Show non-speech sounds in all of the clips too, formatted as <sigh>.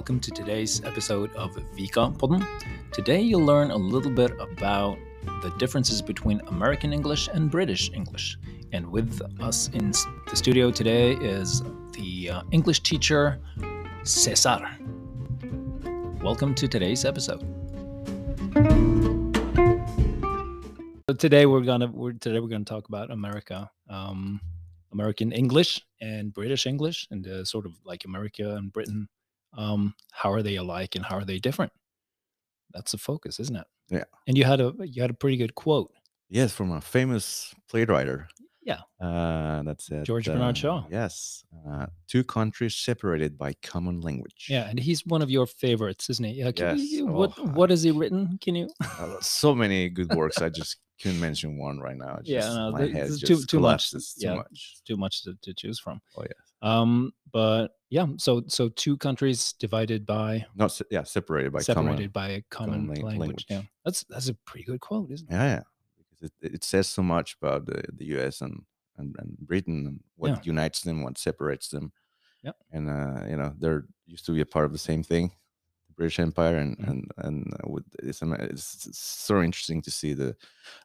welcome to today's episode of Vika Podden. Today you'll learn a little bit about the differences between American English and British English. And with us in the studio today is the uh, English teacher Cesar. Welcome to today's episode. So today we're gonna we're, today we're gonna talk about America, um, American English and British English, and uh, sort of like America and Britain. Um, how are they alike and how are they different? That's the focus, isn't it? Yeah. And you had a you had a pretty good quote. Yes, from a famous playwright. Yeah. Uh, that's it. George Bernard uh, Shaw. Yes. Uh, two countries separated by common language. Yeah, and he's one of your favorites, isn't he? Yeah. Can Yes. you, what Oh, what has he written? Can you? <laughs> Uh, so many good works. I just couldn't mention one right now. It's Yeah, no, my there- head just too- too much. collapses Too Yeah. much. Too much to, to choose from. Oh yeah. Um, but yeah, so so two countries divided by Not se- yeah, separated by separated common. by a common, common language. language. Yeah, that's that's a pretty good quote, isn't it? Yeah, yeah. Because it, it says so much about the, the U.S. and and, and Britain and what Yeah. unites them, what separates them. Yeah, And uh, you know, they're used to be a part of the same thing, the British Empire, and Mhm. and and uh, with it's, it's, it's so interesting to see the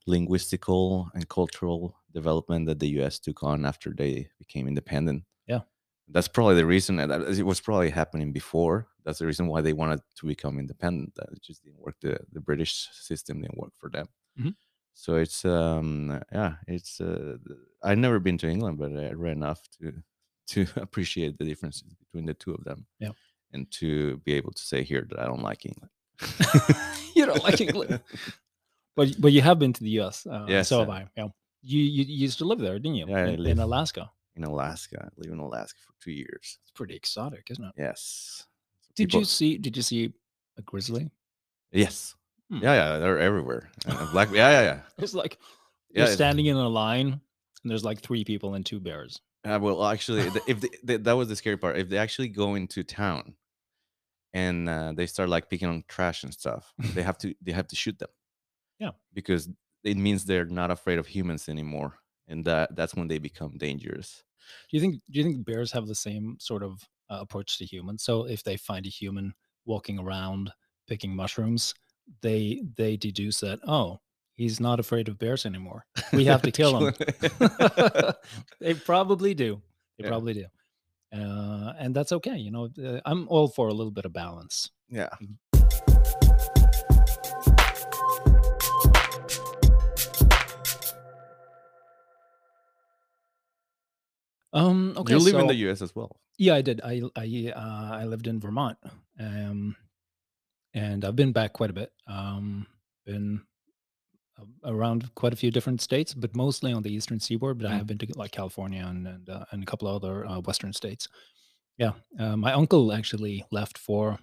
linguistical and cultural development that the U.S. took on after they became independent. That's probably the reason, and that- it was probably happening before. That's the reason why they wanted to become independent. That it just didn't work. The the British system didn't work for them. Mhm. So it's um yeah, it's uh, I've never been to England, but I read enough to <laughs> to appreciate the differences between the two of them. Yeah. and to be able to say here that I don't like England. <laughs> you don't like England, <laughs> but but you have been to the U.S. Uh, Yes, so have I. Yeah, you, you used to live there, didn't you? Yeah, I in, in Alaska. In Alaska. I live in Alaska for two years. It's pretty exotic, isn't it? Yes. So Did people- you see? Did you see a grizzly? Yes. Hmm. Yeah, yeah, they're everywhere. Black. Yeah, yeah, yeah. <laughs> It's like you're it's- standing in a line, and there's like three people and two bears. Uh, well, actually, if they, th- that was the scary part, if they actually go into town and uh, they start like picking on trash and stuff, they <laughs> have to they have to shoot them. Yeah. because it means they're not afraid of humans anymore, and that that's when they become dangerous. Do you think? Do you think bears have the same sort of uh, approach to humans? So if they find a human walking around picking mushrooms, they they deduce that oh, he's not afraid of bears anymore. We have to <laughs> kill him. <laughs> they probably do. They Yeah. probably do. Uh, and that's okay. You know, uh, I'm all for a little bit of balance. yeah, Um, okay, you live in the U.S. as well. Yeah, I did. I I uh, I lived in Vermont, um, and I've been back quite a bit. Um, been around quite a few different states, but mostly on the eastern seaboard. But I Mm. have been to like California and and, uh, and a couple of other uh, western states. Yeah, uh, my uncle actually left for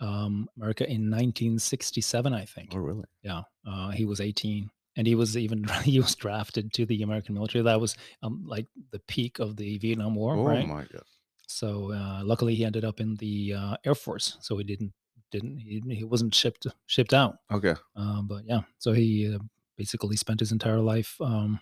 um, America in 1967, I think. Oh, really? Yeah, uh, he was 18, and he was even <laughs> he was drafted to the American military. That was um, like the peak of the Vietnam War, Oh right? my god! So uh, luckily, he ended up in the uh, Air Force, so he didn't didn't he, he wasn't shipped shipped out. Okay. Um, but yeah, so he uh, basically spent his entire life um,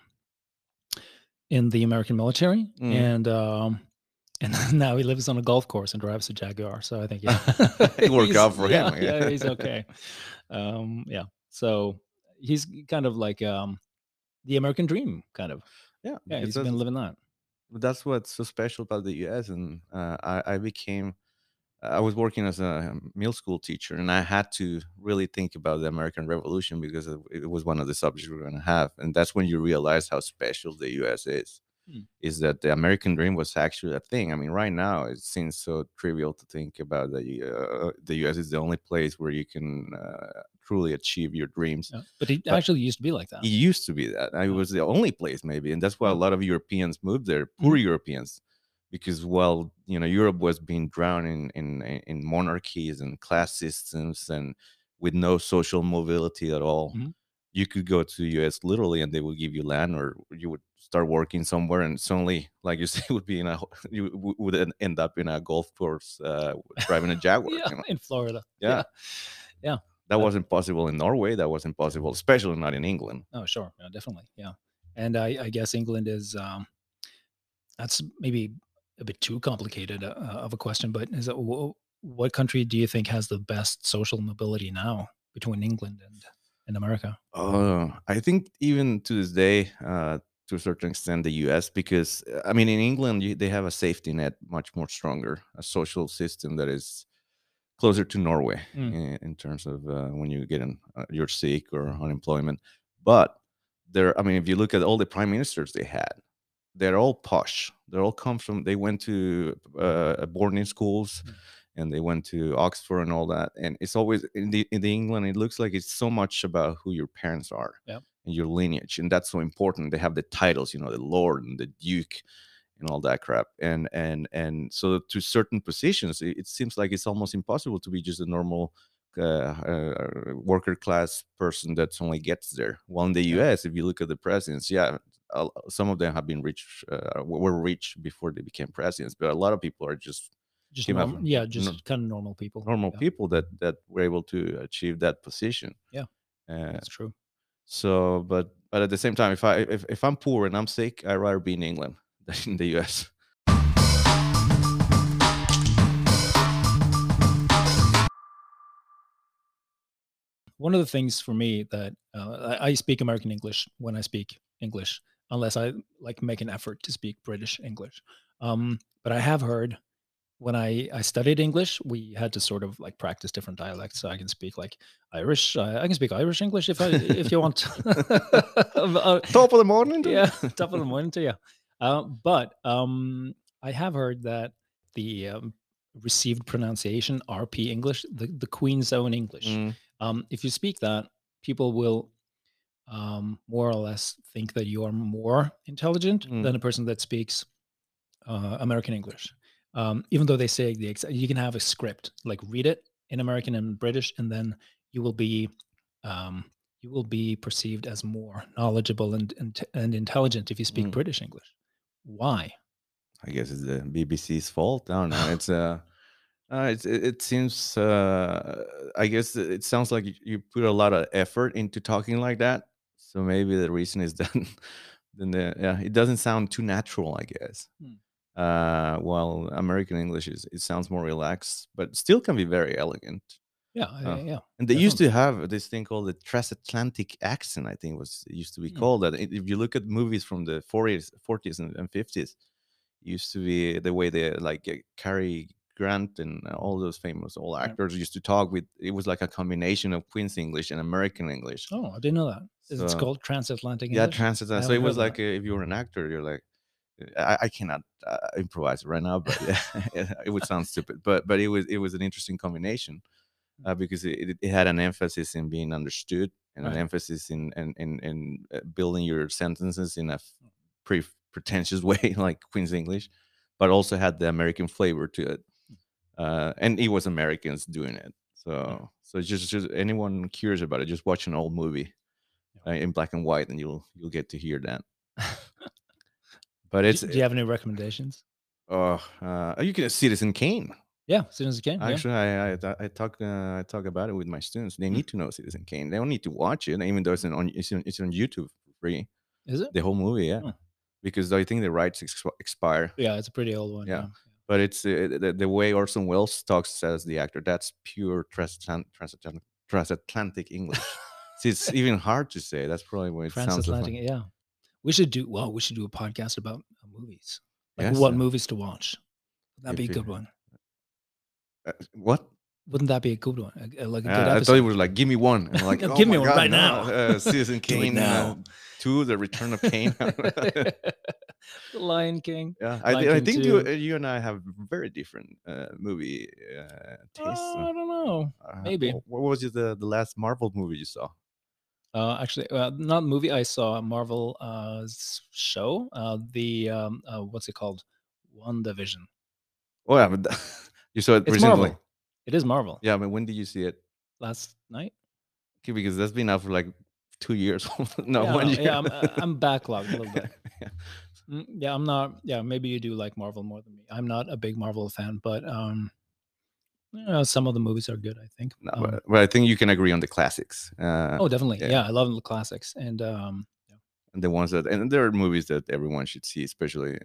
in the American military, Mm. and um, <laughs> and now he lives on a golf course and drives a Jaguar. So I think yeah, <laughs> It worked out for yeah, him, Yeah, yeah. he's okay. Um, yeah, so he's kind of like um, the American dream, kind of. Yeah. Yeah, he's been living that. That's what's so special about the US and uh, I, I became i was working as a middle school teacher and i had to really think about the american revolution because it it was one of the subjects we are going to have and that's when you realize how special the us is Hmm. is that the american dream was actually a thing i mean right now it seems so trivial to think about that uh, the us is the only place where you can uh, truly achieve your dreams Yeah. But he But- actually used to be like that. it used to be that. It was the only place, maybe, and that's why a Mm. lot of Europeans moved there, poor Europeans, because well, you know, Europe was being drowned in in in monarchies and class systems, and with no social mobility at all. Mhm. You could go to the U.S. literally, and they would give you land, or you would start working somewhere, and suddenly, like you <laughs> say, would be in a <laughs> you would end up in a golf course uh, driving a <laughs> Jaguar. yeah, you know? in Florida. Yeah. Yeah. That wasn't possible in Norway. That wasn't possible, especially not in England. Oh, sure. Yeah, definitely. Yeah. And I, I guess England is, um, that's maybe a bit too complicated uh, of a question, but is it, wh- what country do you think has the best social mobility now between England and, and America? Oh, I think even to this day, uh, to a certain extent, the U.S. Because I mean, in England, you, they have a safety net much more stronger, a social system that is closer to Norway Mm. in, in terms of uh, when you get in, uh, you're sick or unemployment. But there, I mean, if you look at all the prime ministers they had, they're all posh. They're all come from. They went to uh, boarding schools. Mm. And they went to Oxford and all that, and it's always in the in the England. It looks like it's so much about who your parents are Yep. and your lineage, and that's so important. They have the titles, you know, the Lord and the Duke, and all that crap. And and and so to certain positions, it, it seems like it's almost impossible to be just a normal uh, uh, worker class person that only gets there. well in the Yeah. U.S., if you look at the presidents, yeah, some of them have been rich, uh, were rich before they became presidents, but a lot of people are just Just normal, from yeah, just kind of normal people. normal yeah, people that that were able to achieve that position. Yeah. Uh, That's true. so, but but at the same time, if I if, if I'm poor and I'm sick, I'd rather be in England than in the U.S. one of the things for me that uh, I, speak American English when I speak English, unless I like make an effort to speak British English. Um, but I have heard when I, I studied English, we had to sort of like practice different dialects. So I can speak like Irish. I, I can speak Irish English if I if you want. <laughs> <laughs> Top of the morning. yeah, top of the morning to you. Uh, but um, I have heard that the um, received pronunciation RP English, the, the Queen's own English, Mm, um, if you speak that, people will um, more or less think that you are more intelligent Mm. than a person that speaks uh, American English. Um, even though they say the exact, you can have a script like read it in American and British, and then you will be um, you will be perceived as more knowledgeable and and, and intelligent if you speak Mm. British English. Why? I guess it's the BBC's fault. I don't know. <laughs> It's uh, uh it's, it, it seems. Uh, I guess it sounds like you- you put a lot of effort into talking like that. So maybe the reason is <laughs> that then the yeah, it doesn't sound too natural. I guess. Hmm. Uh, while American English is it sounds more relaxed, but still can be very elegant. Yeah, Oh. yeah. And they used to have this thing called the transatlantic accent. I think was used to be Hmm. called that. If you look at movies from the 40s, 40s and, and 50s, used to be the way they like uh, Cary Grant and all those famous old Yeah. actors used to talk with. It was like a combination of Queen's English and American English. Oh, I didn't know that. Is It's called transatlantic yeah, transatlantic. So it was like uh, if you were an actor, you're like. I, I cannot uh, improvise right now, but <laughs> yeah, it would sound stupid. But but it was it was an interesting combination Mm. Uh, because it, it, had an emphasis in being understood and an emphasis in in in, in uh, building your sentences in a Mm. pretty pretentious <laughs> way like Queen's English, but also had the American flavor to it, Mm. uh, and it was Americans doing it. So so just just anyone curious about it, just watch an old movie uh, in black and white, and you'll you'll get to hear that. <laughs> But Do- it's do you have any recommendations? oh uh, you can see Citizen Kane. Yeah, as you can. yeah. Actually, I I, I- talk uh, I talk about it with my students. They need to know Citizen Kane. They don't need to watch it, even though it's on it's on, it's on YouTube for free. Is it? The whole movie, yeah, because I think the rights ex- expire. Yeah, it's a pretty old one. Yeah. Yeah. But it's uh, the, the way Orson Welles talks as the actor. That's pure transatlant- transatlant- transatlantic English. <laughs> See, it's even hard to say. That's probably why it sounds. Transatlantic. Yeah. We should do well. We should do a podcast about uh, movies. Like Yes, what uh, movies to watch. That'd be a good one. Uh, what? Wouldn't that be a good one? A- a- like a good Uh, I thought episode. it was like, give me one. And I'm like, <laughs> oh give me one God, right no, now. Uh, Citizen <laughs> Kane now. uh, two, The Return of Kane. <laughs> the Lion King. Yeah, I, Lion I King think you, 2. uh, you and I have very different uh, movie uh, Uh, tastes. I don't know. Uh, maybe. What was the, the last Marvel movie you saw? Uh, actually, uh, not movie. I saw a Marvel uh, show. Uh, the um, uh, what's it called? WandaVision. Oh, yeah, but you saw it It's recently. Marvel. It is Marvel. Yeah, I mean, when did you see it? Last night. Okay, because that's been out for like two years. <laughs> no, yeah, one year. yeah, I'm, uh, I'm backlogged a little bit. <laughs> Yeah. Mm, yeah, I'm not. Yeah, maybe you do like Marvel more than me. I'm not a big Marvel fan, but um, you know, some of the movies are good. I think. No, Um, but, but I think you can agree on the classics. Uh, oh, definitely. yeah. Yeah. I love the classics, and um, and the ones that and there are movies that everyone should see, especially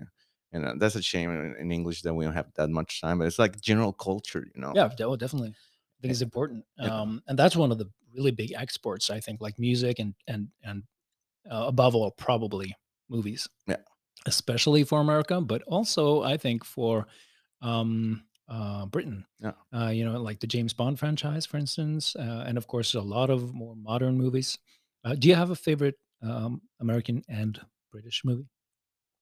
and uh, that's a shame in, in English that we don't have that much time. But it's like general culture, you know. Yeah, oh, definitely. I think it's important, Yeah. um, and that's one of the really big exports. I think, like music and and and uh, above all, probably movies. Yeah. especially for America, but also I think for um, uh, Britain. Yeah. uh, you know, like the James Bond franchise, for instance, uh, and of course a lot of more modern movies. Uh, do you have a favorite um, American and British movie?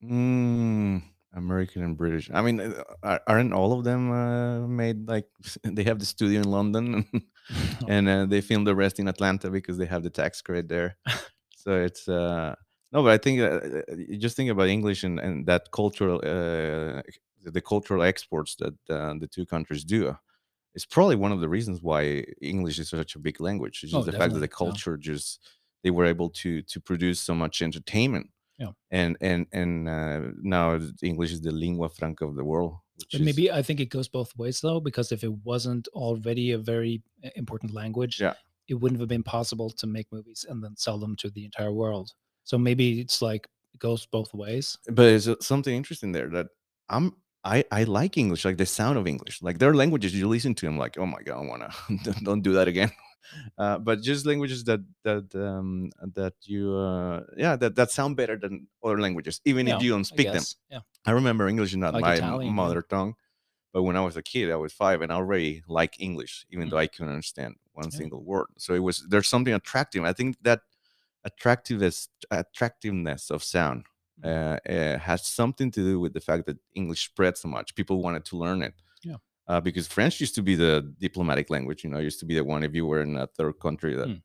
Mm, American and British. I mean, uh, are- aren't all of them uh, made like <laughs> they have the studio in London <laughs> <laughs> and uh, they film the rest in Atlanta because they have the tax credit there. so it's uh, no, but I think uh, uh, you just think about English and, and that cultural uh, the cultural exports that uh, the two countries do. It's probably one of the reasons why English is such a big language. It's just Oh, the fact that the definitely, yeah. culture just they were able to to produce so much entertainment Yeah. and and and uh, now English is the lingua franca of the world. But is, maybe I think it goes both ways though, because if it wasn't already a very important language, Yeah. it wouldn't have been possible to make movies and then sell them to the entire world. So maybe it's like it goes both ways. but there's uh, something interesting there that I'm I I like English, like the sound of English. Like there are languages you listen to, I'm like, oh my god, I wanna <laughs> don't do that again. Uh, but just languages that that um that you uh yeah that that sound better than other languages, even Yeah, if you don't speak them. Yeah. I remember English is not Like my Italian, yeah. mother tongue, but when I was a kid, I was five, and I already like English, even Mm. though I couldn't understand one Yeah. single word. So it was there's something attractive. I think that attractiveness attractiveness of sound Mm. uh, uh, has something to do with the fact that English spread so much. People wanted to learn it. Uh, because French used to be the diplomatic language, you know, used to be the one if you were in a third country that Mm.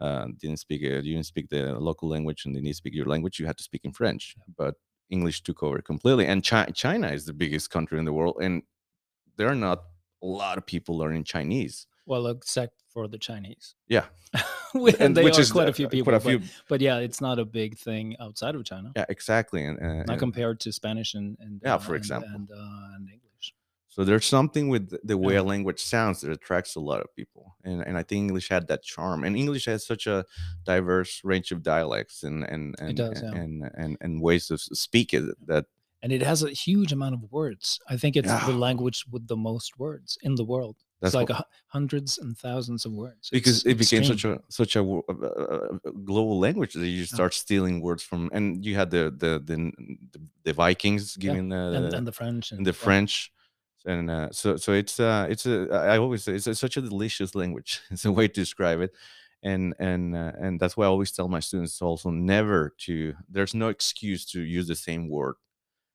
uh, didn't speak uh, you didn't speak the local language and they didn't speak your language, you had to speak in French. But English took over completely. And Chi- China is the biggest country in the world, and there are not a lot of people learning Chinese. Well, except for the Chinese. Yeah, <laughs> and they which are is quite uh, a few people. A but- few. But, yeah, it's not a big thing outside of China. Yeah, exactly. And, uh, Not and- compared to Spanish and, and Yeah, uh, for example. and, uh. So there's something with the- way Yeah. a language sounds that attracts a lot of people, and and I think English had that charm. And English has such a diverse range of dialects and and and does, yeah. and, and and ways of speaking that And it has a huge amount of words. I think it's the language with the most words in the world. that's it's like what- a, hundreds and thousands of words. because It's it became such a such a, uh, uh, global language that you start stealing words from. And you had the the the, the, Vikings giving the and, and the French and the yeah. French. And uh, so, so it's uh, it's a. I always say it's a, such a delicious language. <laughs> It's a way to describe it, and and uh, and that's why I always tell my students also never to. There's no excuse to use the same word.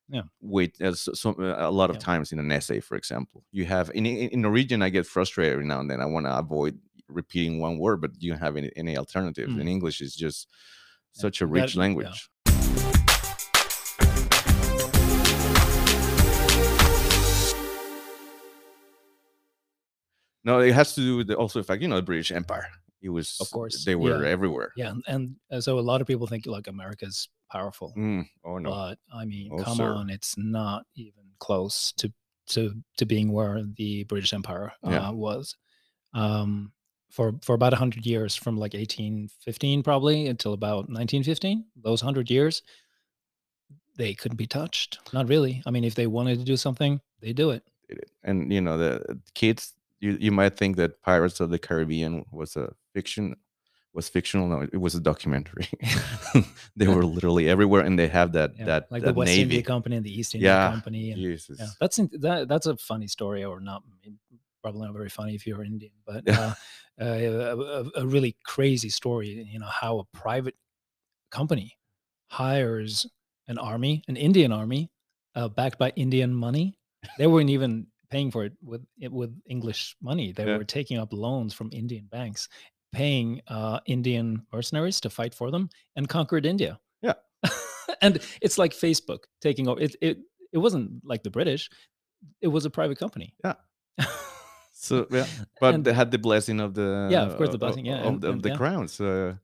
Yeah. Wait, as some a lot of Yeah. times in an essay, for example, you have in in, Norwegian. I get frustrated every now and then. I want to avoid repeating one word, but you don't have any any alternatives. Mm. In English, it's just such a rich yeah. language. No, it has to do with the, also the fact, you know, the British Empire. It was, Of course, they were yeah. everywhere. Yeah, and, and uh, so a lot of people think like America's powerful, Mm, oh no, but I mean, Oh, come sir. on, it's not even close to to to being where the British Empire uh, Yeah. was. Um, for for about hundred years, from like 1815 probably until about 1915, those hundred years, they couldn't be touched. Not really. I mean, if they wanted to do something, they do it. and you know, the kids, you you might think that Pirates of the Caribbean was a fiction, was fictional. No, it was a documentary. <laughs> they were literally everywhere, and they have that Yeah, that like that the West Navy. India Company and the East India Yeah, Company, and Jesus. Yeah, that's in, that. That's a funny story, or not? Probably not very funny if you're Indian, but <laughs> uh, uh, a, a, a really crazy story. You know how a private company hires an army, an Indian army, uh, backed by Indian money. They weren't even paying for it with it with English money. They Yeah. were taking up loans from Indian banks, paying uh, Indian mercenaries to fight for them, and conquered India. Yeah. <laughs> and it's like Facebook taking over. It it it wasn't like the British. It was a private company. Yeah. <laughs> So yeah, but And- they had the blessing of the Yeah, of course, the blessing, yeah, of, and- the, of and the yeah. crown. So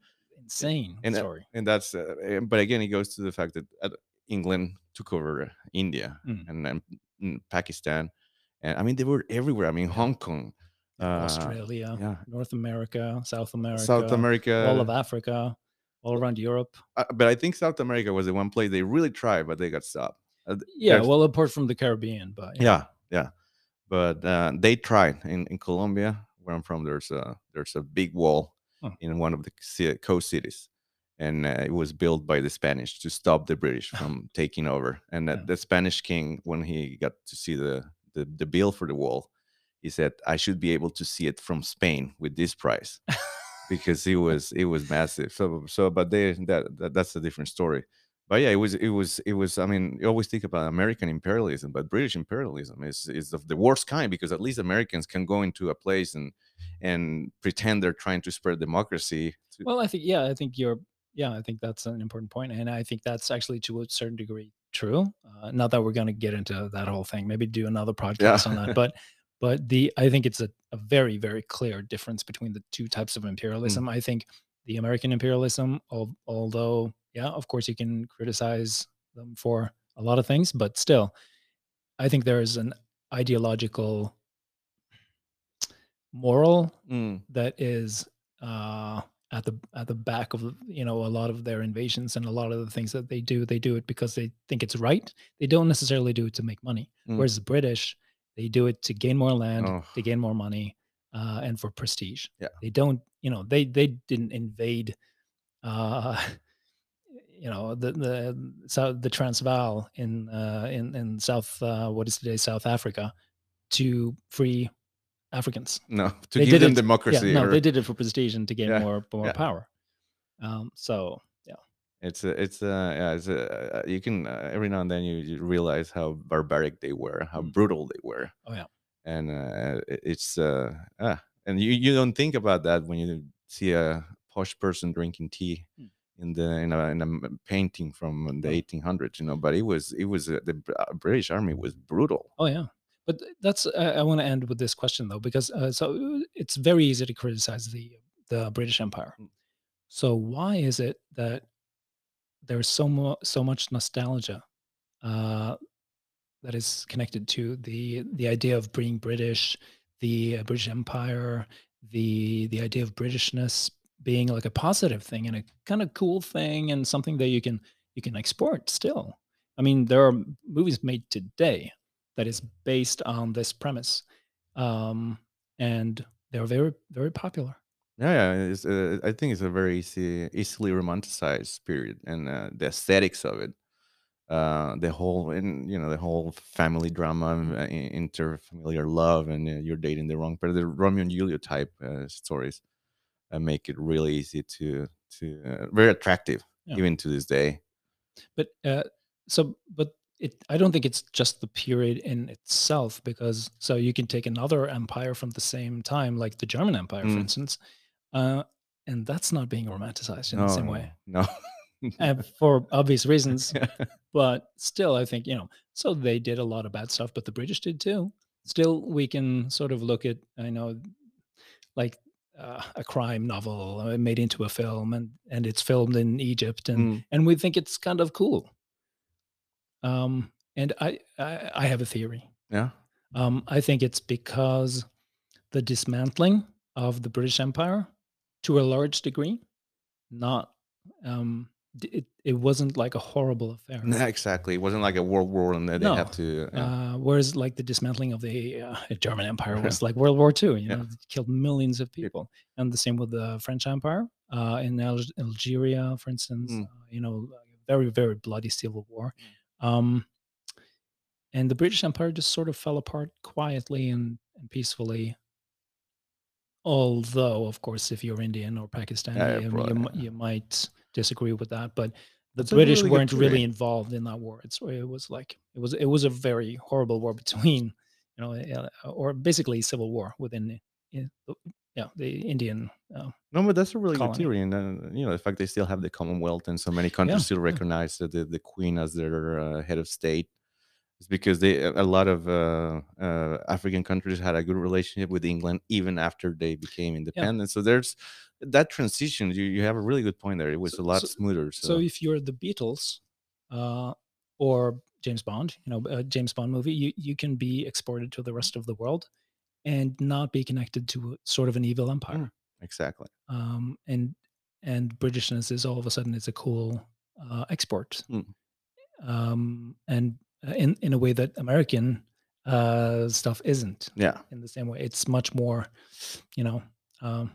Insane and story. and that's uh, but again, it goes to the fact that uh, England took over India Mm. and then mm, Pakistan, and I mean they were everywhere. I mean Hong Kong, uh, Australia, yeah, North America, South America, South America, all of Africa, all around Europe. uh, but I think South America was the one place they really tried, but they got stopped. Uh, Yeah, well, apart from the Caribbean, but yeah yeah but uh, they tried in, in colombia where i'm from there's a there's a big wall Huh. in one of the coast cities and uh, it was built by the spanish to stop the british from taking over and Yeah. the spanish king when he got to see the, the the bill for the wall he said i should be able to see it from spain with this price because it <laughs> was it was massive so so but they that, that that's a different story but yeah, it was it was it was. I mean, you always think about American imperialism, but British imperialism is is of the worst kind because at least Americans can go into a place and and pretend they're trying to spread democracy. Well, I think yeah, I think you're yeah, I think that's an important point, and I think that's actually to a certain degree true. Uh, not that we're going to get into that whole thing. Maybe do another podcast on that, but but the I think it's a, a very very clear difference between the two types of <laughs> imperialism. I think the American imperialism, al- although yeah, of course you can criticize them for a lot of things, but still, I think there is an ideological moral Mm, that is uh, at the at the back of you know a lot of their invasions and a lot of the things that they do. They do it because they think it's right. They don't necessarily do it to make money. Mm. Whereas the British, they do it to gain more land, Oh. to gain more money, uh, and for prestige. Yeah. They don't. You know, they they didn't invade. Uh, <laughs> you know the the south the Transvaal in uh, in in South uh, what is today South Africa to free Africans. no, to They give did them it- democracy. Yeah, no, or- they did it for prestige and to gain Yeah, more more yeah. power. Um, so yeah, It's a, it's uh yeah it's a, you can uh, every now and then you, you realize how barbaric they were, how Mm. brutal they were. Oh, yeah. and uh, it- it's uh ah, and you you don't think about that when you see a posh person drinking tea Mm. in the in a, in a painting from the Oh. 1800s, you know. But it was it was uh, the uh, British Army was brutal. oh yeah. But that's I, I want to end with this question though, because uh, so uh, it's very easy to criticize the the British Empire. Mm. So why is it that there's so mo- so much nostalgia uh, that is connected to the the idea of being British, the uh, British Empire, the the idea of Britishness being like a positive thing and a kind of cool thing and something that you can you can export still. I mean, there are movies made today that is based on this premise, um, and they're very very popular. Yeah, yeah. It's, uh, I think it's a very easy, easily romanticized period, and uh, the aesthetics of it, uh, the whole, and you know, the whole family drama, uh, interfamiliar love, and uh, you're dating the wrong person. The Romeo and Juliet type uh, stories uh, make it really easy to to uh, very attractive, Yeah. even to this day. But uh, so, but it, I don't think it's just the period in itself because so you can take another empire from the same time, like the German Empire, for Mm. instance, uh, and that's not being romanticized in the same way No. and for obvious reasons. <laughs> but still, I think you know. So they did a lot of bad stuff, but the British did too. Still, we can sort of look at I know, like. Uh, a crime novel uh, made into a film and and it's filmed in Egypt and Mm, and we think it's kind of cool. Um, and I, I, I have a theory. yeah. Um, I think it's because the dismantling of the British Empire, to a large degree, not um, it, it wasn't like a horrible affair. No, exactly. It wasn't like a world war, and they No. have to. yeah. Uh, whereas, like the dismantling of the uh, German Empire <laughs> was like World War II. You Yeah. know, it killed millions of people, and the same with the French Empire uh, in Al- Algeria, for instance. Mm. Uh, you know, very very bloody civil war. Um, and the British Empire just sort of fell apart quietly and, and peacefully. Although, of course, if you're Indian or Pakistani, Yeah, I mean, you, you might disagree with that. But the That's British really weren't really involved in that war. It's it was like it was it was a very horrible war between, <laughs> you know, uh, or basically civil war within, the- yeah, the Indian. Uh, No, but that's a really colony. good theory, and uh, you know the fact they still have the Commonwealth and so many countries still recognize the, the Queen as their uh, head of state is because they a lot of uh, uh, African countries had a good relationship with England even after they became independent. So there's that transition. You you have a really good point there. It was So- a lot so- smoother. So So, if you're the Beatles, uh, or James Bond, you know, a James Bond movie, you you can be exported to the rest of the world, and not be connected to sort of an evil empire. Mm. exactly. Um, and and Britishness is all of a sudden it's a cool uh, export. Mm. Um, and uh, in in a way that American uh, stuff isn't Yeah, in the same way. It's much more, you know, um,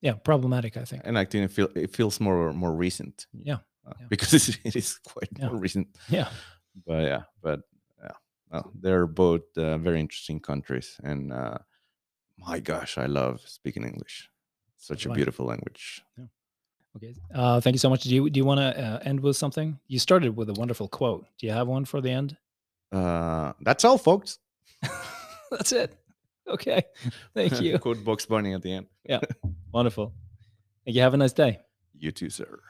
yeah, problematic. I think. and I think it feel it feels more more recent Yeah, uh, Yeah. because <laughs> it's, quite Yeah. more recent. yeah, But yeah, but well, they're both uh, very interesting countries, and uh, my gosh, I love speaking English. Such a beautiful language. okay. Uh, thank you so much. Do you do you want to uh, end with something? You started with a wonderful quote. Do you have one for the end? Uh, that's all, folks. <laughs> That's it. Okay. Thank <laughs> you. Quote Bugs Bunny at the end. Yeah. <laughs> Wonderful. Thank you. Have a nice day. You too, sir.